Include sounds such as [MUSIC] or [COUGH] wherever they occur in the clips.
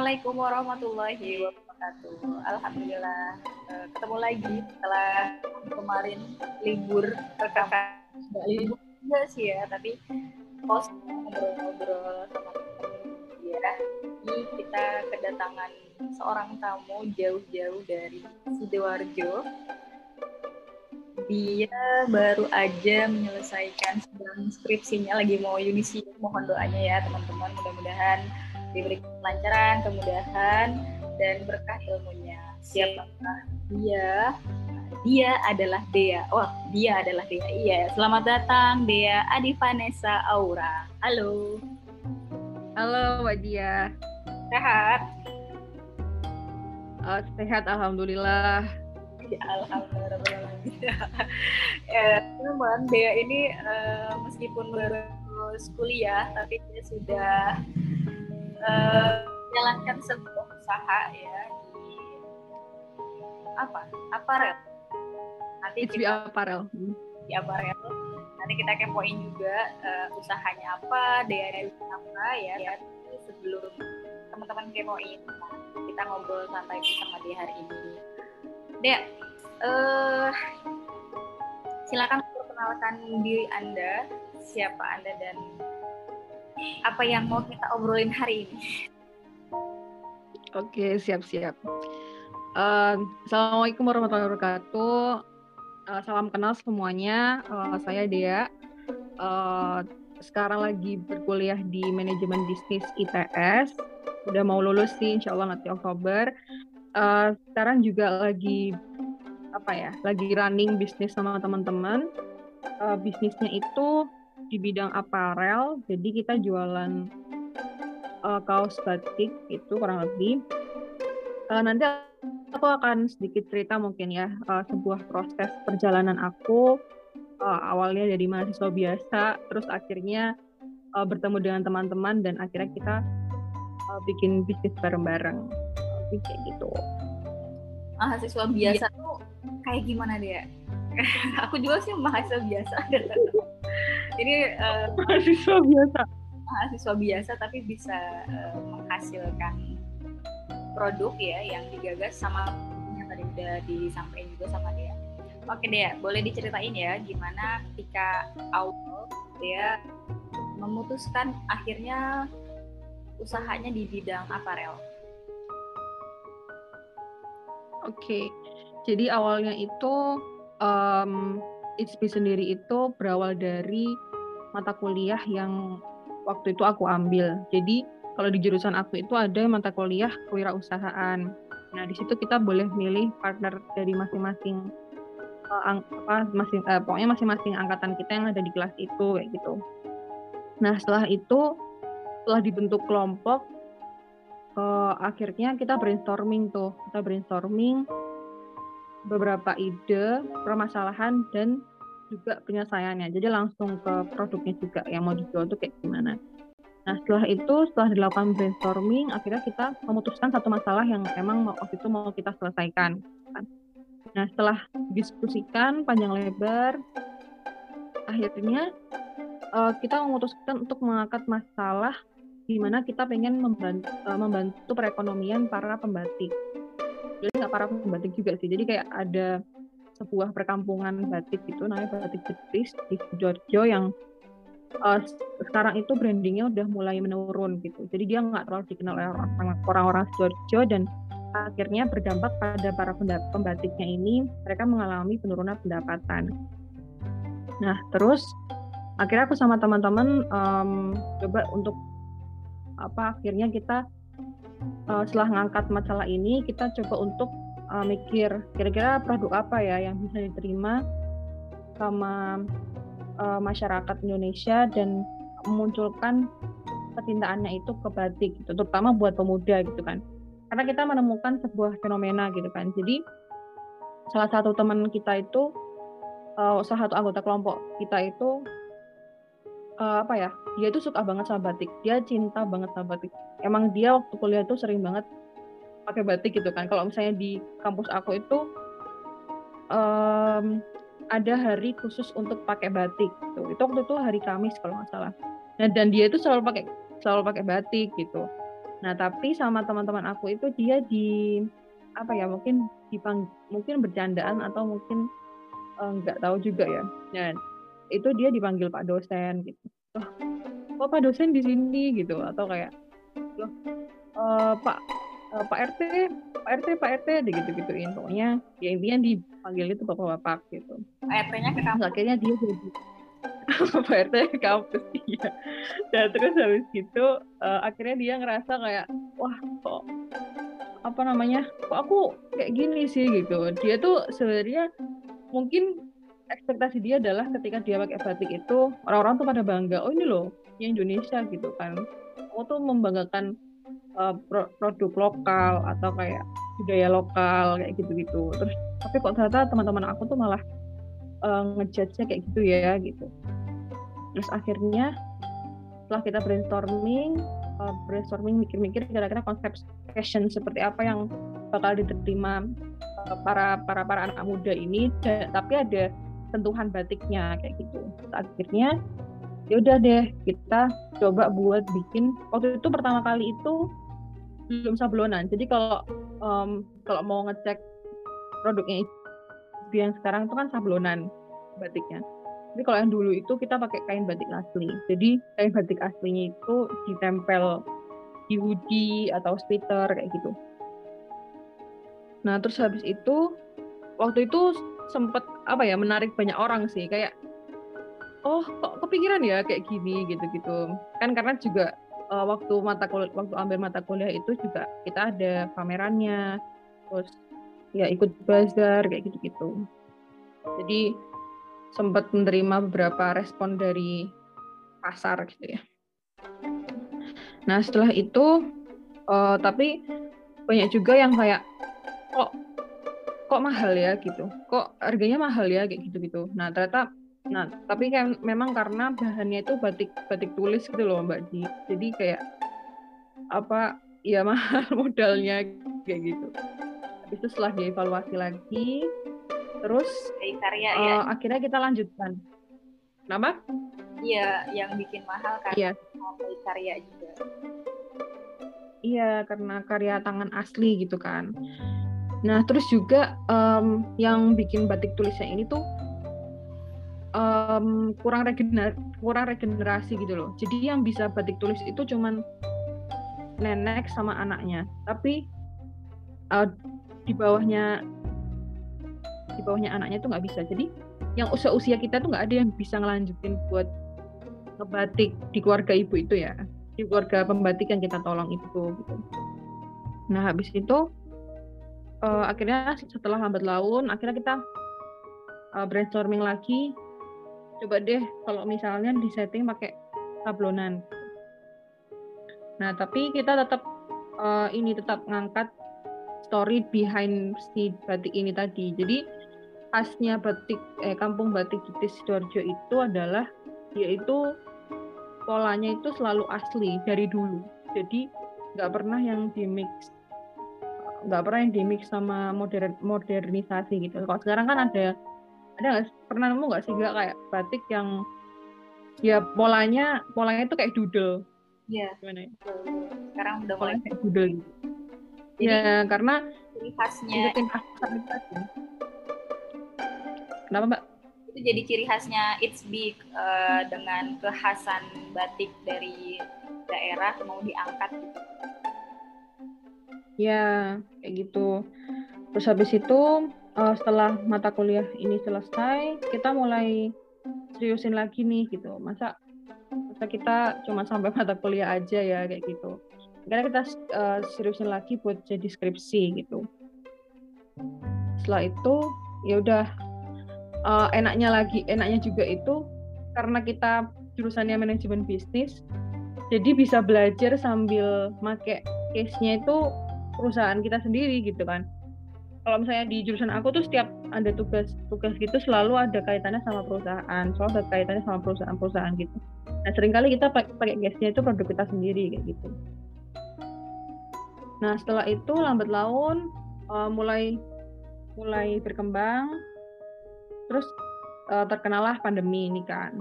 Assalamualaikum warahmatullahi wabarakatuh. Alhamdulillah uh, ketemu lagi setelah kemarin libur rekaman. Nggak libur juga sih ya, tapi post ngobrol-ngobrol sama ya. Ini kita kedatangan seorang tamu jauh-jauh dari Sidoarjo. Dia baru aja menyelesaikan sedang skripsinya lagi mau yudisium. Mohon doanya ya teman-teman. Mudah-mudahan diberi kelancaran, kemudahan, dan berkah ilmunya. Siapakah dia? Dia adalah Dea. Wah, dia adalah Dea. Iya, selamat datang Dea Adi Vanessa Aura. Halo. Halo, Mbak Dia. Sehat? Uh, sehat, Alhamdulillah. Ya, Alhamdulillah. ya, teman Dea ini uh, meskipun baru kuliah, tapi dia sudah menjalankan uh, sebuah usaha ya di apa? Aparel. Nanti It's kita aparel di aparel. Nanti kita kepoin juga uh, usahanya apa daerah apa ya, ya sebelum teman-teman kepoin nah, kita ngobrol santai sama dia hari ini. Dek uh, silakan perkenalkan diri anda siapa anda dan apa yang mau kita obrolin hari ini. Oke, siap-siap. Uh, Assalamualaikum warahmatullahi wabarakatuh. Uh, salam kenal semuanya. Uh, saya Dea. Uh, sekarang lagi berkuliah di manajemen bisnis ITS. Udah mau lulus sih, insya Allah nanti Oktober. Uh, sekarang juga lagi apa ya? Lagi running bisnis sama teman-teman. Uh, bisnisnya itu di bidang aparel, jadi kita jualan uh, kaos batik itu kurang lebih. Uh, nanti aku akan sedikit cerita mungkin ya uh, sebuah proses perjalanan aku uh, awalnya dari mahasiswa biasa, terus akhirnya uh, bertemu dengan teman-teman dan akhirnya kita uh, bikin bisnis bareng-bareng, kayak gitu. Mahasiswa biasa ya. tuh kayak gimana dia? [LAUGHS] aku juga sih mahasiswa biasa [LAUGHS] Ini uh, mahasiswa biasa. Mahasiswa biasa tapi bisa uh, menghasilkan produk ya yang digagas sama yang tadi udah disampaikan juga sama dia. Oke deh, boleh diceritain ya gimana ketika awal dia memutuskan akhirnya usahanya di bidang aparel. Oke, jadi awalnya itu um, ITSP sendiri itu berawal dari mata kuliah yang waktu itu aku ambil. Jadi kalau di jurusan aku itu ada mata kuliah kewirausahaan. Nah di situ kita boleh milih partner dari masing-masing uh, apa masing uh, pokoknya masing-masing angkatan kita yang ada di kelas itu kayak gitu. Nah setelah itu setelah dibentuk kelompok uh, akhirnya kita brainstorming tuh kita brainstorming beberapa ide permasalahan dan juga penyelesaiannya. Jadi langsung ke produknya juga yang mau dijual itu kayak gimana. Nah setelah itu setelah dilakukan brainstorming akhirnya kita memutuskan satu masalah yang emang waktu itu mau kita selesaikan. Nah setelah diskusikan panjang lebar akhirnya uh, kita memutuskan untuk mengangkat masalah di mana kita pengen membantu, uh, membantu perekonomian para pembatik. Jadi nggak para pembatik juga sih. Jadi kayak ada sebuah perkampungan batik itu namanya batik Jepris di Sidoarjo yang uh, sekarang itu brandingnya udah mulai menurun gitu. Jadi dia nggak terlalu dikenal oleh orang-orang Sidoarjo dan akhirnya berdampak pada para pembatiknya ini mereka mengalami penurunan pendapatan. Nah terus akhirnya aku sama teman-teman um, coba untuk apa akhirnya kita uh, setelah ngangkat masalah ini kita coba untuk uh, mikir kira-kira produk apa ya yang bisa diterima sama uh, masyarakat Indonesia dan memunculkan kecintaannya itu ke batik gitu, terutama buat pemuda gitu kan. Karena kita menemukan sebuah fenomena gitu kan. Jadi salah satu teman kita itu uh, salah satu anggota kelompok kita itu uh, apa ya? Dia itu suka banget sama batik. Dia cinta banget sama batik. Emang dia waktu kuliah tuh sering banget pakai batik gitu kan. Kalau misalnya di kampus aku itu um, ada hari khusus untuk pakai batik. Gitu. Itu waktu itu hari Kamis kalau nggak salah. Nah dan dia itu selalu pakai selalu pakai batik gitu. Nah tapi sama teman-teman aku itu dia di apa ya mungkin dipang mungkin bercandaan atau mungkin eh, nggak uh, tahu juga ya. Dan itu dia dipanggil Pak dosen gitu. Loh, kok Pak dosen di sini gitu atau kayak loh uh, Pak uh, Pak RT Pak RT Pak RT gitu gituin pokoknya ya intinya dipanggil itu bapak-bapak gitu. Pak RT-nya ke kampus. Akhirnya dia jadi [LAUGHS] Pak RT ke kampus iya. Dan terus habis gitu uh, akhirnya dia ngerasa kayak wah kok apa namanya kok aku kayak gini sih gitu. Dia tuh sebenarnya mungkin ekspektasi dia adalah ketika dia pakai batik itu orang-orang tuh pada bangga oh ini loh yang Indonesia gitu kan. Kamu tuh membanggakan uh, produk lokal atau kayak budaya lokal kayak gitu-gitu. Terus tapi kok ternyata teman-teman aku tuh malah uh, ngejudge kayak gitu ya gitu. Terus akhirnya setelah kita brainstorming uh, brainstorming mikir-mikir kira-kira konsep fashion seperti apa yang bakal diterima para para para anak muda ini. Tapi ada sentuhan batiknya kayak gitu. Akhirnya ya udah deh kita coba buat bikin waktu itu pertama kali itu belum sablonan. Jadi kalau um, kalau mau ngecek produknya yang sekarang itu kan sablonan batiknya. Tapi kalau yang dulu itu kita pakai kain batik asli. Jadi kain batik aslinya itu ditempel di hoodie atau sweater kayak gitu. Nah terus habis itu waktu itu sempet apa ya menarik banyak orang sih. Kayak oh kok kepikiran ya kayak gini? gitu-gitu. Kan karena juga uh, waktu mata kuliah waktu ambil mata kuliah itu juga kita ada pamerannya terus ya ikut bazar kayak gitu-gitu. Jadi sempat menerima beberapa respon dari pasar gitu ya. Nah setelah itu uh, tapi banyak juga yang kayak kok kok mahal ya gitu. Kok harganya mahal ya kayak gitu gitu nah ternyata nah tapi kan memang karena bahannya itu batik batik tulis gitu loh mbak Ji. Jadi kayak apa ya [LAUGHS] mahal modalnya kayak gitu. Itu setelah dievaluasi lagi terus karya uh, ya akhirnya kita lanjutkan. Nama iya yang bikin mahal kan. Iya. Karya juga. Iya karena karya tangan asli gitu kan Nah, terus juga um, yang bikin batik tulisnya ini tuh um, kurang regener kurang regenerasi gitu loh. Jadi yang bisa batik tulis itu cuman nenek sama anaknya. Tapi uh, di bawahnya di bawahnya anaknya tuh nggak bisa. Jadi yang usia usia kita tuh nggak ada yang bisa ngelanjutin buat ngebatik di keluarga ibu itu ya di keluarga pembatik yang kita tolong itu gitu. Nah habis itu uh, akhirnya setelah lambat laun akhirnya kita uh, brainstorming lagi. Coba deh kalau misalnya di setting pakai sablonan nah tapi kita tetap uh, ini tetap ngangkat story behind si batik ini tadi. Jadi khasnya batik eh kampung batik di sidoarjo itu adalah yaitu polanya itu selalu asli dari dulu. Jadi nggak pernah yang di mix nggak pernah yang dimix sama modern modernisasi gitu. Kalau sekarang kan ada ada nggak pernah nemu nggak sih nggak kayak batik yang ya polanya polanya itu kayak doodle. Iya. Gimana ya? Sekarang udah mulai kayak doodle gitu. Jadi, ya karena ciri khasnya Kenapa mbak? Itu jadi ciri khasnya It's Big uh, dengan kekhasan batik dari daerah mau diangkat gitu Ya, kayak gitu. Terus habis itu uh, setelah mata kuliah ini selesai, kita mulai seriusin lagi nih gitu. Masa masa kita cuma sampai [LAUGHS] mata kuliah aja ya kayak gitu. Karena kita uh, seriusin lagi buat jadi skripsi gitu. Setelah itu ya udah uh, enaknya lagi, enaknya juga itu karena kita jurusannya manajemen bisnis, jadi bisa belajar sambil make case-nya itu perusahaan kita sendiri gitu kan. Kalau misalnya di jurusan aku tuh setiap ada tugas-tugas gitu selalu ada kaitannya sama perusahaan selalu ada kaitannya sama perusahaan-perusahaan gitu. Nah sering kali kita pakai gasnya itu produk kita sendiri kayak gitu. Nah setelah itu lambat laun uh, mulai mulai berkembang terus uh, terkenalah pandemi ini kan.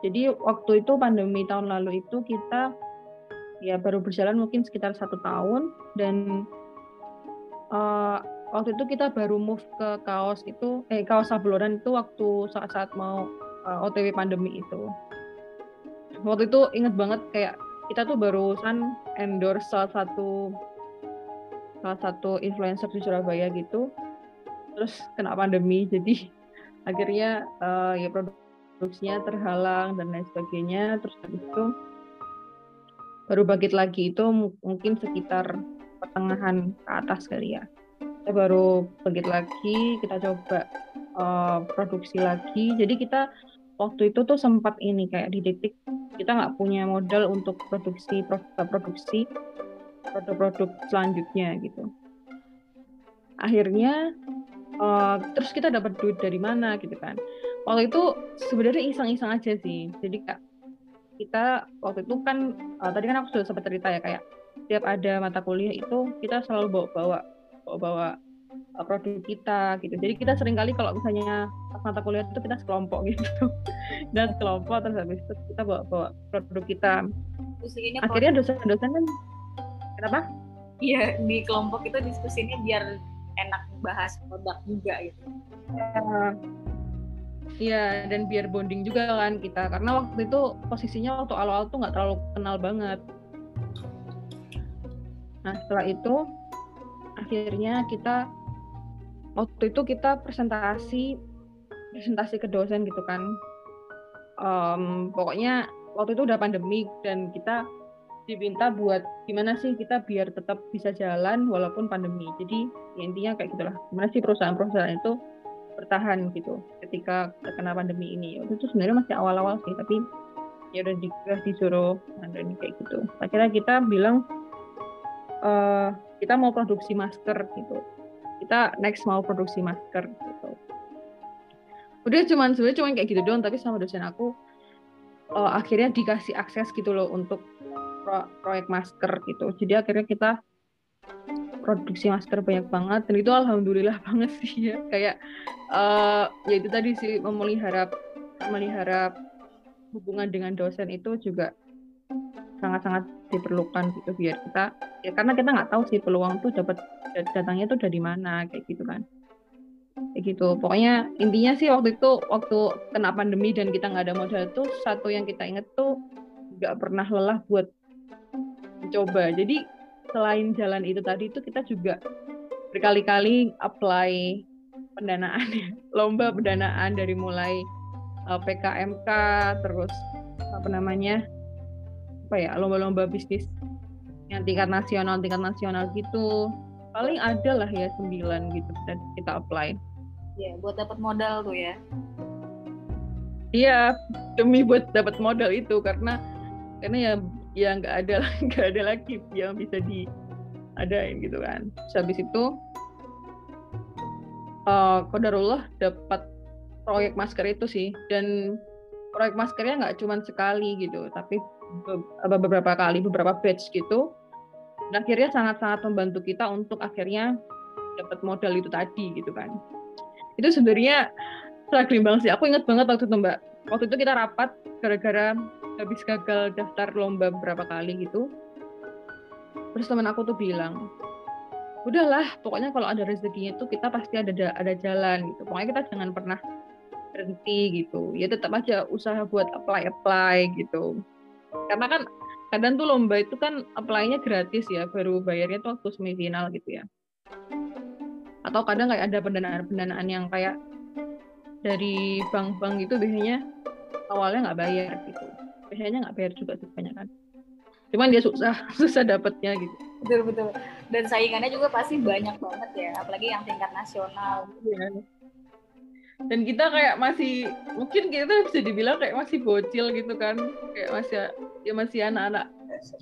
Jadi waktu itu pandemi tahun lalu itu kita ya baru berjalan mungkin sekitar satu tahun dan uh, waktu itu kita baru move ke kaos itu eh kaos sablonan itu waktu saat-saat mau uh, eh, OTW pandemi itu. Waktu itu inget banget kayak kita tuh barusan endorse salah satu salah satu influencer di Surabaya gitu. Terus kena pandemi jadi akhirnya uh, ya produksinya terhalang dan lain sebagainya. Terus habis itu baru bangkit lagi itu mungkin sekitar pertengahan ke atas kali ya. Kita baru bangkit lagi kita coba uh, produksi lagi. Jadi kita waktu itu tuh sempat ini kayak di detik kita nggak punya modal untuk produksi produksi produk-produk selanjutnya gitu. Akhirnya uh, terus kita dapat duit dari mana gitu kan. Waktu itu sebenarnya iseng-iseng aja sih. Jadi kak kita waktu itu kan uh, tadi kan aku sudah sempat cerita ya kayak setiap ada mata kuliah itu kita selalu bawa bawa bawa bawa uh, produk kita gitu. Jadi kita sering kali kalau misalnya pas mata kuliah itu kita sekelompok gitu. [LAUGHS] Dan sekelompok terus habis itu kita bawa bawa produk kita. Akhirnya dosen-dosen kan kenapa? Iya di kelompok itu diskusinya biar enak bahas produk juga gitu. Ya, Iya, dan biar bonding juga kan kita. Karena waktu itu posisinya waktu awal-awal tuh nggak terlalu kenal banget. Nah, setelah itu akhirnya kita waktu itu kita presentasi presentasi ke dosen gitu kan. Um, pokoknya waktu itu udah pandemi dan kita diminta buat gimana sih kita biar tetap bisa jalan walaupun pandemi. Jadi ya intinya kayak gitulah. Gimana sih perusahaan-perusahaan itu bertahan gitu ketika terkena pandemi ini. Itu sebenarnya masih awal-awal sih tapi ya udah, di, udah disuruh pandemi kayak gitu. Akhirnya kita bilang uh, kita mau produksi masker gitu. Kita next mau produksi masker gitu. Udah cuman sebenarnya cuman kayak gitu doang tapi sama dosen aku uh, akhirnya dikasih akses gitu loh untuk pro proyek masker gitu. Jadi akhirnya kita produksi masker banyak banget dan itu alhamdulillah banget sih ya. Kayak uh, ya itu tadi sih memelihara memelihara hubungan dengan dosen itu juga sangat-sangat diperlukan gitu biar kita ya karena kita nggak tahu sih peluang tuh dapat datangnya tuh dari mana kayak gitu kan. Kayak gitu. Pokoknya intinya sih waktu itu waktu kena pandemi dan kita nggak ada modal itu satu yang kita inget tuh nggak pernah lelah buat mencoba. Jadi selain jalan itu tadi itu kita juga berkali-kali apply pendanaan ya. Lomba pendanaan dari mulai uh, eh, PKMK terus apa namanya apa ya lomba-lomba bisnis yang tingkat nasional tingkat nasional gitu. Paling ada lah ya sembilan gitu dan kita apply. Ya buat dapat modal tuh ya. Iya demi buat dapat modal itu karena karena ya ya nggak ada [LAUGHS] nggak ada lagi yang bisa diadain gitu kan. Terus habis itu uh, kodarullah dapat proyek masker itu sih. Dan proyek maskernya nggak cuma sekali gitu tapi beberapa kali beberapa batch gitu. Dan akhirnya sangat-sangat membantu kita untuk akhirnya dapat modal itu tadi gitu kan. Itu sebenarnya struggling banget sih. Aku ingat banget waktu itu mbak. Waktu itu kita rapat gara-gara habis gagal daftar lomba beberapa kali gitu terus teman aku tuh bilang udahlah pokoknya kalau ada rezekinya tuh kita pasti ada ada jalan gitu. Pokoknya kita jangan pernah berhenti gitu. Ya tetap aja usaha buat apply apply gitu. Karena kan kadang tuh lomba itu kan apply-nya gratis ya baru bayarnya tuh waktu semifinal gitu ya. Atau kadang kayak ada pendanaan-pendanaan yang kayak dari bank-bank itu biasanya awalnya nggak bayar gitu biasanya nggak bayar juga sih banyak kan. Cuman dia susah [LAUGHS] susah dapatnya gitu. Betul betul. Dan saingannya juga pasti banyak banget ya apalagi yang tingkat nasional. Ya. dan kita kayak masih mungkin kita bisa dibilang kayak masih bocil gitu kan. Kayak masih ya masih anak-anak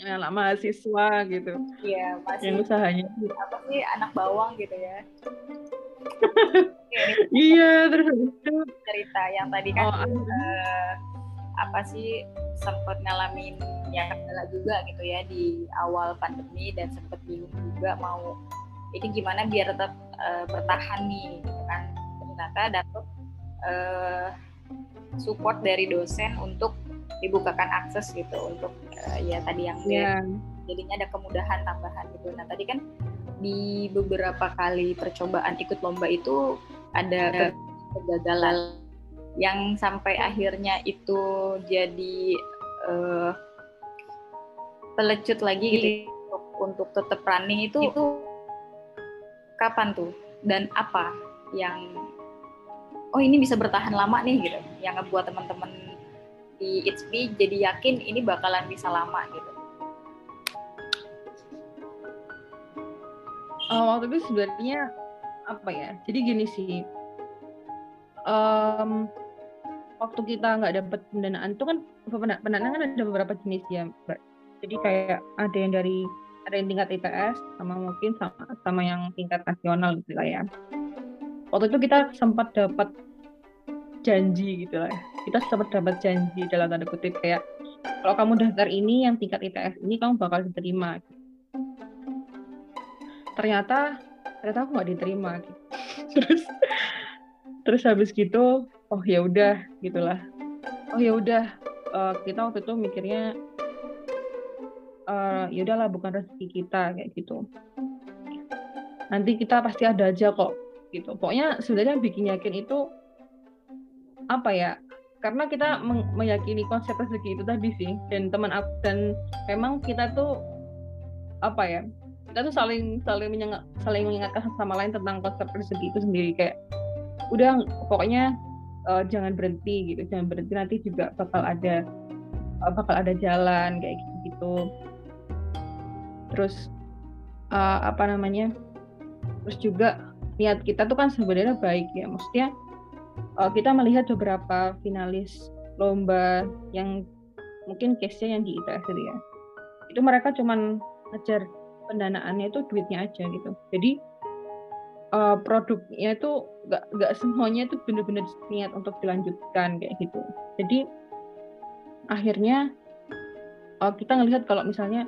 anak mahasiswa gitu. Iya masih yang usahanya. apa sih anak bawang gitu ya. [LAUGHS] Iya terus cerita yang tadi kan oh, uh, apa sih sempat ngalamin ya kendala juga gitu ya di awal pandemi dan sempat bingung juga mau ini gimana biar tetap uh, bertahan nih gitu kan ternyata dapat uh, support dari dosen untuk dibukakan akses gitu untuk uh, ya tadi yang yeah. jadinya ada kemudahan tambahan gitu. Nah tadi kan di beberapa kali percobaan ikut lomba itu ada kegagalan yang sampai akhirnya itu jadi uh, pelecut lagi gitu untuk, untuk tetap running itu, itu kapan tuh dan apa yang oh ini bisa bertahan lama nih gitu yang ngebuat teman-teman di ITSB jadi yakin ini bakalan bisa lama gitu. Oh, waktu itu sebenarnya apa ya? Jadi gini sih, um, waktu kita nggak dapat pendanaan itu kan pendanaan kan ada beberapa jenis ya, Mbak. Jadi kayak ada yang dari ada yang tingkat ITS sama mungkin sama sama yang tingkat nasional gitu lah ya. Waktu itu kita sempat dapat janji gitu lah. Kita sempat dapat janji dalam tanda kutip kayak kalau kamu daftar ini yang tingkat ITS ini kamu bakal diterima. Ternyata ternyata aku nggak diterima gitu. [LAUGHS] terus terus habis gitu oh ya udah gitulah. Oh ya udah uh, kita waktu itu mikirnya uh, ya udahlah bukan rezeki kita kayak gitu. Nanti kita pasti ada aja kok gitu. Pokoknya sebenarnya bikin yakin itu apa ya karena kita meyakini konsep rezeki itu tadi sih dan teman aku dan memang kita tuh apa ya kita tuh saling saling menyengat, saling mengingatkan sama lain tentang konsep rezeki itu sendiri kayak udah pokoknya uh, jangan berhenti gitu jangan berhenti nanti juga bakal ada uh, bakal ada jalan kayak gitu gitu terus uh, apa namanya terus juga niat kita tuh kan sebenarnya baik ya maksudnya uh, kita melihat beberapa finalis lomba yang mungkin case-nya yang di ITS itu ya itu mereka cuman ngejar pendanaannya itu duitnya aja gitu. Jadi uh, produknya itu nggak nggak semuanya itu benar-benar niat untuk dilanjutkan kayak gitu. Jadi akhirnya uh, kita ngelihat kalau misalnya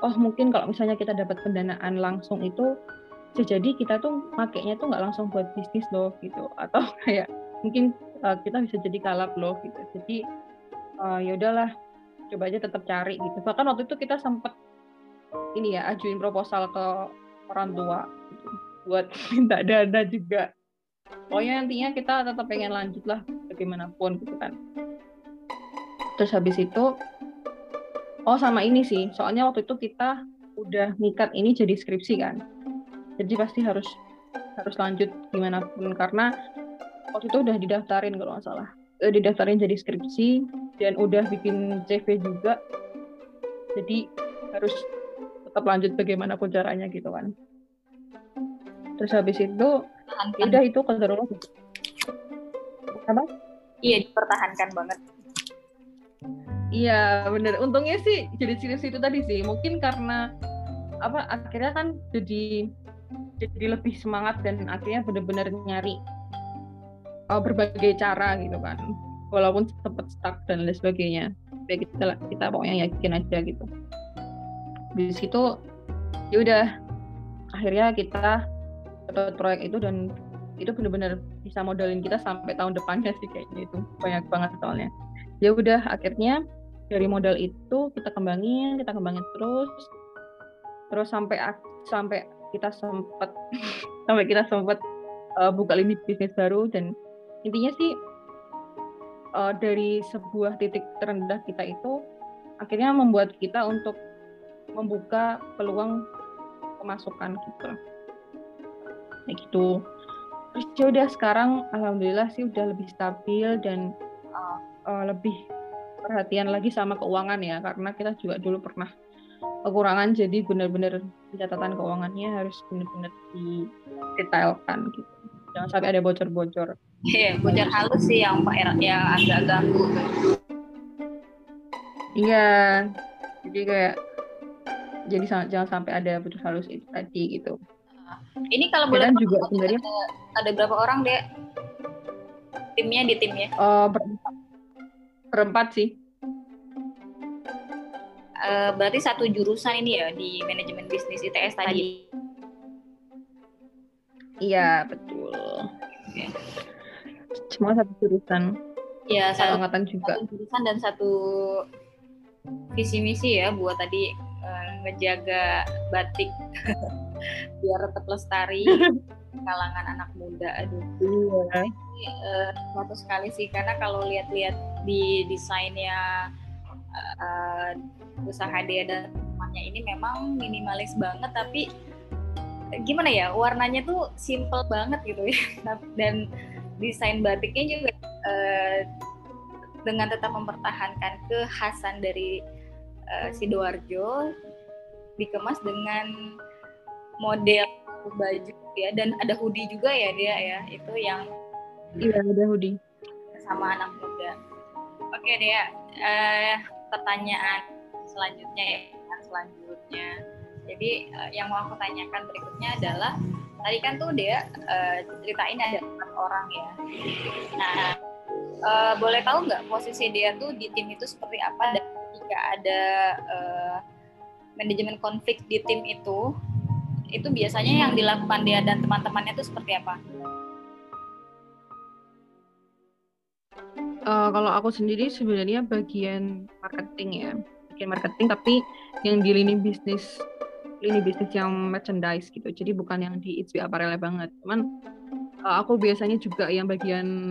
oh mungkin kalau misalnya kita dapat pendanaan langsung itu jadi kita tuh makainya tuh nggak langsung buat bisnis loh gitu. Atau [LAUGHS] kayak mungkin uh, kita bisa jadi kalap loh gitu. Jadi uh, ya udahlah coba aja tetap cari gitu. Bahkan waktu itu kita sempat ini ya ajuin proposal ke orang tua gitu buat [LAUGHS] minta dana juga. Pokoknya nantinya kita tetap pengen lanjut lah bagaimanapun gitu kan. Terus habis itu oh sama ini sih. Soalnya waktu itu kita udah nikat ini jadi skripsi kan. Jadi pasti harus harus lanjut gimana pun karena waktu itu udah didaftarin kalau nggak salah. Eh, didaftarin jadi skripsi dan udah bikin CV juga. Jadi harus tetap lanjut bagaimanapun caranya gitu kan terus habis itu ya udah itu kalau apa? Iya dipertahankan banget. Iya bener. Untungnya sih jadi serius itu tadi sih. Mungkin karena apa akhirnya kan jadi jadi lebih semangat dan akhirnya bener-bener nyari uh, berbagai cara gitu kan. Walaupun sempat stuck dan lain sebagainya. Ya kita kita pokoknya yakin aja gitu. Di situ ya udah. Akhirnya kita dapat proyek itu dan itu benar-benar bisa modalin kita sampai tahun depannya sih kayaknya itu. Banyak banget soalnya. Ya udah akhirnya dari modal itu kita kembangin kita kembangin terus. Terus sampai sampai kita sempat [LAUGHS] sampai kita sempat uh, buka lini bisnis baru dan intinya sih uh, dari sebuah titik terendah kita itu akhirnya membuat kita untuk membuka peluang pemasukan gitu kayak gitu. Terus ya udah sekarang alhamdulillah sih udah lebih stabil dan uh, uh, lebih perhatian lagi sama keuangan ya karena kita juga dulu pernah kekurangan jadi benar-benar catatan keuangannya harus benar-benar didetailkan gitu. Jangan sampai ada bocor-bocor. Iya bocor halus sih yang pak yang agak ganggu. Iya jadi kayak jadi jangan sampai ada bocor halus itu tadi gitu ini kalau boleh juga sebenarnya ada, ada berapa orang deh timnya di timnya? Uh, berempat. berempat sih. Uh, berarti satu jurusan ini ya di manajemen bisnis ITS tadi. Iya betul. Okay. Cuma satu jurusan. ya satu angkatan juga satu jurusan dan satu visi misi ya buat tadi uh, ngejaga batik [LAUGHS] biar tetap lestari [LAUGHS] kalangan anak muda aduh iya. ini uh, suatu sekali sih karena kalau lihat-lihat di desainnya uh, usaha dia dan temannya ini memang minimalis banget tapi gimana ya warnanya tuh simple banget gitu ya dan desain batiknya juga uh, dengan tetap mempertahankan kekhasan dari uh, sidoarjo dikemas dengan model baju ya dan ada hoodie juga ya dia ya itu yang iya ada hoodie. sama anak muda. Oke dia uh, pertanyaan selanjutnya ya selanjutnya. Jadi uh, yang mau aku tanyakan berikutnya adalah tadi kan tuh dia uh, ceritain ada empat orang ya. Nah uh, boleh tahu nggak posisi dia tuh di tim itu seperti apa? Dan jika ada uh, manajemen konflik di tim itu itu biasanya yang dilakukan dia dan teman-temannya itu seperti apa? Uh, kalau aku sendiri sebenarnya bagian marketing ya, bagian marketing tapi yang di lini bisnis lini bisnis yang merchandise gitu. Jadi bukan yang di HB Apparel banget. Cuman uh, aku biasanya juga yang bagian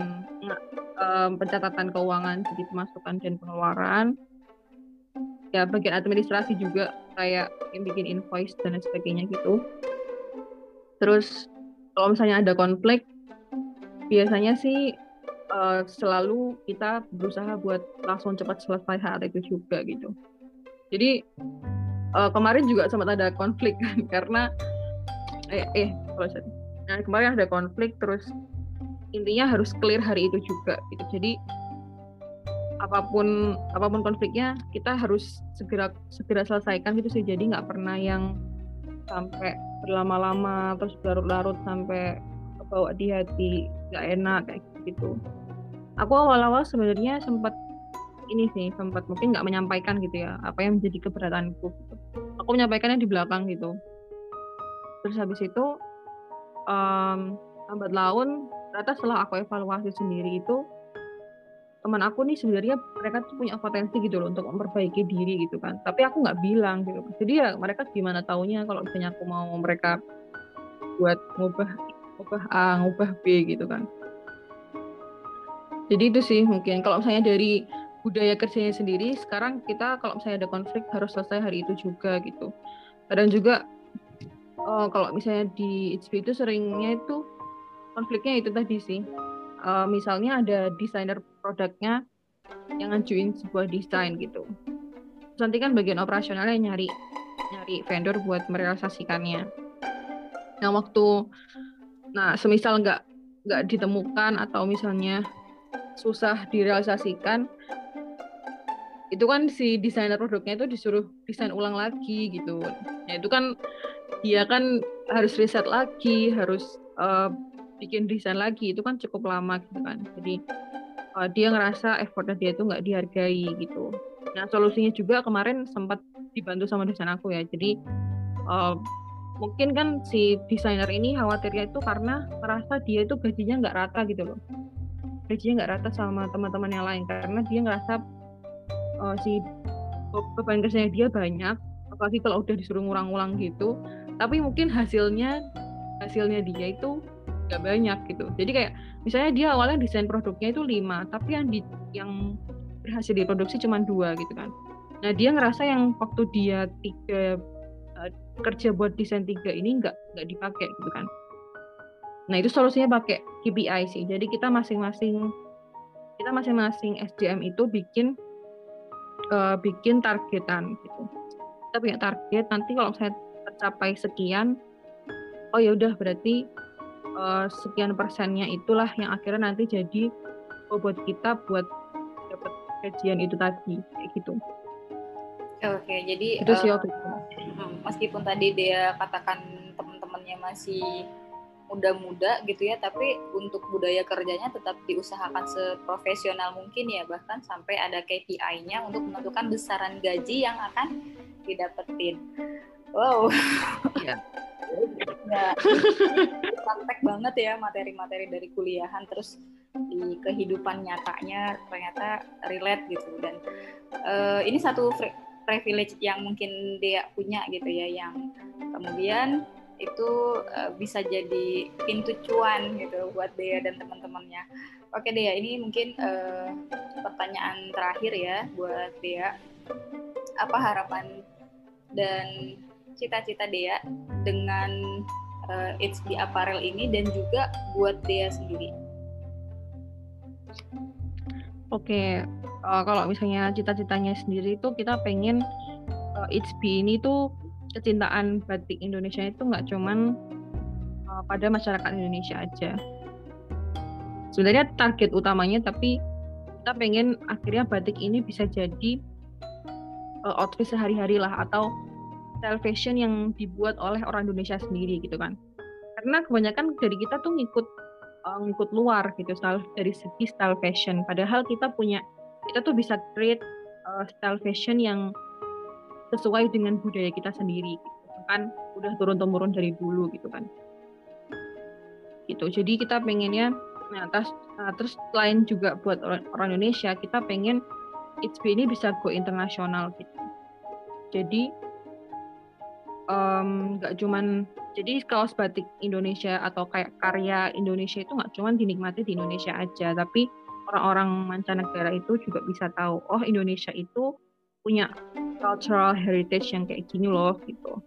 uh, pencatatan keuangan, jadi pemasukan dan pengeluaran. Ya bagian administrasi juga kayak yang bikin invoice dan lain sebagainya gitu. Terus kalau misalnya ada konflik, biasanya sih uh, selalu kita berusaha buat langsung cepat selesai saat itu juga gitu. Jadi uh, kemarin juga sempat ada konflik kan [LAUGHS] karena eh eh kalau nah, kemarin ada konflik terus intinya harus clear hari itu juga gitu jadi apa pun apa pun konfliknya kita harus segera segera selesaikan gitu sih. Jadi nggak pernah yang sampai berlama-lama terus larut-larut sampai bawa di hati nggak enak kayak gitu. Aku awal-awal sebenarnya sempat ini sih sempat mungkin nggak menyampaikan gitu ya apa yang menjadi keberatanku gitu. aku menyampaikannya di belakang gitu. Terus habis itu um, lambat laun ternyata setelah aku evaluasi sendiri itu teman aku nih sebenarnya mereka tuh punya potensi gitu loh untuk memperbaiki diri gitu kan. Tapi aku nggak bilang gitu. Jadi ya mereka gimana taunya kalau misalnya aku mau mereka buat ngubah ngubah A ngubah B gitu kan. Jadi itu sih mungkin. Kalau misalnya dari budaya kerjanya sendiri sekarang kita kalau misalnya ada konflik harus selesai hari itu juga gitu. Kadang juga uh, kalau misalnya di HB itu seringnya itu konfliknya itu tadi sih uh, misalnya ada desainer produknya yang ngajuin sebuah desain gitu. Terus nanti kan bagian operasionalnya nyari nyari vendor buat merealisasikannya. Nah waktu nah semisal nggak nggak ditemukan atau misalnya susah direalisasikan itu kan si desainer produknya itu disuruh desain ulang lagi gitu. Ya itu kan dia kan harus riset lagi harus uh, bikin desain lagi itu kan cukup lama gitu kan. Jadi uh, dia ngerasa effortnya dia itu nggak dihargai gitu. Nah solusinya juga kemarin sempat dibantu sama desain aku ya. Jadi uh, mungkin kan si desainer ini khawatirnya itu karena merasa dia itu gajinya nggak rata gitu loh. Gajinya nggak rata sama teman-teman yang lain karena dia ngerasa uh, si beban kerjanya dia banyak apalagi kalau udah disuruh ngulang-ngulang gitu. Tapi mungkin hasilnya hasilnya dia itu nggak banyak gitu. Jadi kayak misalnya dia awalnya desain produknya itu lima tapi yang di yang berhasil diproduksi cuma dua gitu kan. Nah dia ngerasa yang waktu dia tiga uh, kerja buat desain tiga ini nggak nggak dipakai gitu kan. Nah itu solusinya pakai KPI sih. Jadi kita masing-masing kita masing-masing SDM itu bikin uh, bikin targetan gitu. Kita punya target nanti kalau saya tercapai sekian oh ya udah berarti uh, sekian persennya itulah yang akhirnya nanti jadi bobot kita buat dapat kajian itu tadi kayak gitu. Oke jadi itu sih uh, meskipun tadi dia katakan teman-temannya masih muda-muda gitu ya tapi untuk budaya kerjanya tetap diusahakan seprofesional mungkin ya bahkan sampai ada KPI-nya untuk menentukan besaran gaji yang akan didapetin. Wow. [LAUGHS] Ya, ya [LAUGHS] praktek banget ya materi-materi dari kuliahan terus di kehidupan nyatanya ternyata relate gitu dan uh, ini satu privilege yang mungkin dia punya gitu ya yang kemudian itu uh, bisa jadi pintu cuan gitu buat dia dan teman-temannya. Oke Dea, ini mungkin uh, pertanyaan terakhir ya buat Dea. Apa harapan dan cita-cita Dea dengan uh, It's the Apparel ini dan juga buat Dea sendiri? Oke, uh, kalau misalnya cita-citanya sendiri itu kita pengen uh, It's Be ini tuh kecintaan batik Indonesia itu nggak cuman uh, pada masyarakat Indonesia aja. Sebenarnya target utamanya tapi kita pengen akhirnya batik ini bisa jadi uh, outfit sehari-hari lah atau style fashion yang dibuat oleh orang Indonesia sendiri gitu kan. Karena kebanyakan dari kita tuh ngikut uh, ngikut luar gitu style dari segi style fashion. Padahal kita punya kita tuh bisa create uh, style fashion yang sesuai dengan budaya kita sendiri gitu. kan udah turun temurun dari dulu gitu kan gitu jadi kita pengennya nah terus, nah, terus lain juga buat orang, orang Indonesia kita pengen ITB ini bisa go internasional gitu jadi nggak um, cuman jadi kaos batik Indonesia atau kayak karya Indonesia itu nggak cuman dinikmati di Indonesia aja tapi orang-orang mancanegara itu juga bisa tahu oh Indonesia itu punya cultural heritage yang kayak gini loh gitu.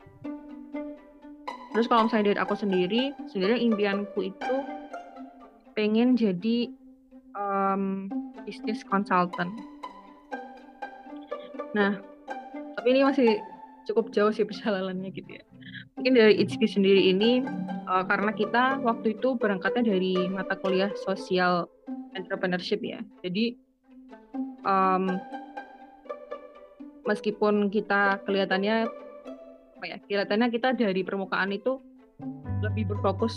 Terus kalau misalnya dari aku sendiri, sebenarnya impianku itu pengen jadi um, business consultant. Nah, tapi ini masih cukup jauh sih perjalanannya gitu ya. Mungkin dari ICB sendiri ini uh, karena kita waktu itu berangkatnya dari mata kuliah sosial entrepreneurship ya. Jadi um, meskipun kita kelihatannya apa ya kelihatannya kita dari permukaan itu lebih berfokus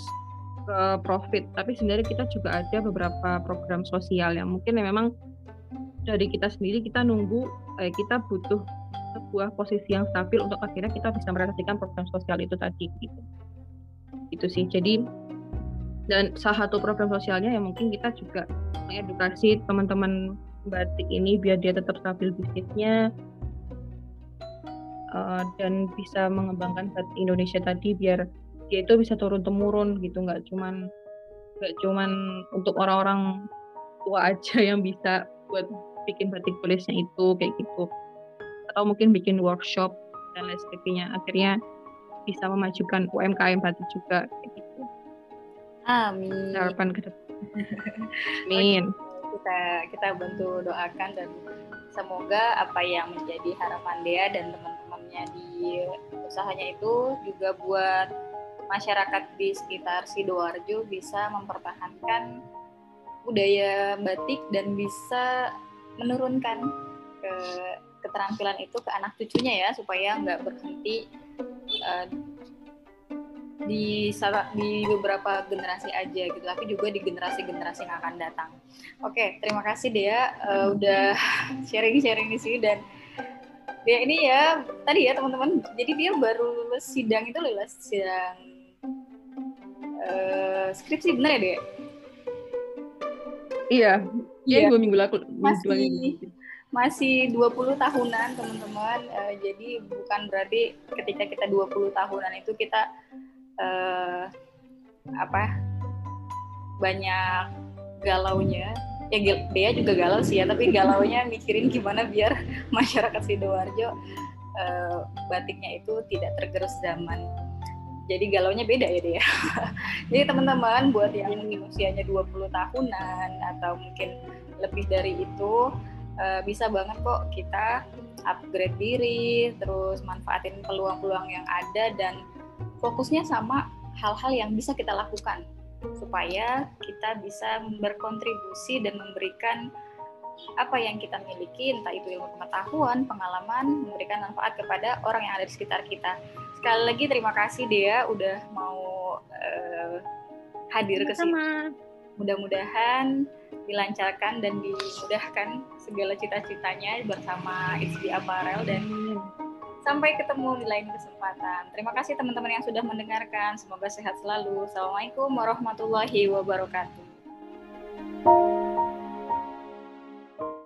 ke profit tapi sebenarnya kita juga ada beberapa program sosial yang mungkin ya memang dari kita sendiri kita nunggu eh, kita butuh sebuah posisi yang stabil untuk akhirnya kita bisa merealisasikan program sosial itu tadi gitu. Itu sih. Jadi dan salah satu program sosialnya yang mungkin kita juga mengedukasi teman-teman batik ini biar dia tetap stabil bisnisnya uh, dan bisa mengembangkan batik Indonesia tadi biar dia itu bisa turun temurun gitu. Nggak cuman nggak cuman untuk orang-orang tua aja yang bisa buat bikin batik tulisnya itu kayak gitu atau mungkin bikin workshop dan lain sebagainya akhirnya bisa memajukan UMKM batik juga kayak gitu. Amin. Harapan ke depan. [LAUGHS] Amin. kita kita bantu doakan dan semoga apa yang menjadi harapan Dea dan teman usahanya di usahanya itu juga buat masyarakat di sekitar Sidoarjo bisa mempertahankan budaya batik dan bisa menurunkan ke keterampilan itu ke anak cucunya ya supaya nggak berhenti uh, di di beberapa generasi aja gitu tapi juga di generasi-generasi yang akan datang. Oke, terima kasih Dea uh, udah [LAUGHS] sharing-sharing di sini dan ya ini ya tadi ya teman-teman jadi dia baru lulus sidang itu lulus sidang uh, skripsi benar ya deh iya iya dua minggu lalu masih masih 20 tahunan teman-teman. Uh, jadi bukan berarti ketika kita 20 tahunan itu kita uh, apa banyak galaunya. Ya dia juga galau sih ya tapi galaunya mikirin gimana biar [LAUGHS] masyarakat sidoarjo uh, batiknya itu tidak tergerus zaman. Jadi galaunya beda ya dia. [LAUGHS] Jadi teman-teman buat yang mungkin usianya 20 tahunan atau mungkin lebih dari itu uh, bisa banget kok kita upgrade diri terus manfaatin peluang-peluang yang ada dan fokusnya sama hal-hal yang bisa kita lakukan supaya kita bisa berkontribusi dan memberikan apa yang kita miliki, entah itu ilmu pengetahuan, pengalaman, memberikan manfaat kepada orang yang ada di sekitar kita. Sekali lagi terima kasih Dea udah mau uh, hadir ke sini. Mudah-mudahan dilancarkan dan dimudahkan segala cita-citanya bersama It's Apparel dan Sampai ketemu di lain kesempatan. Terima kasih teman-teman yang sudah mendengarkan. Semoga sehat selalu. Assalamualaikum warahmatullahi wabarakatuh.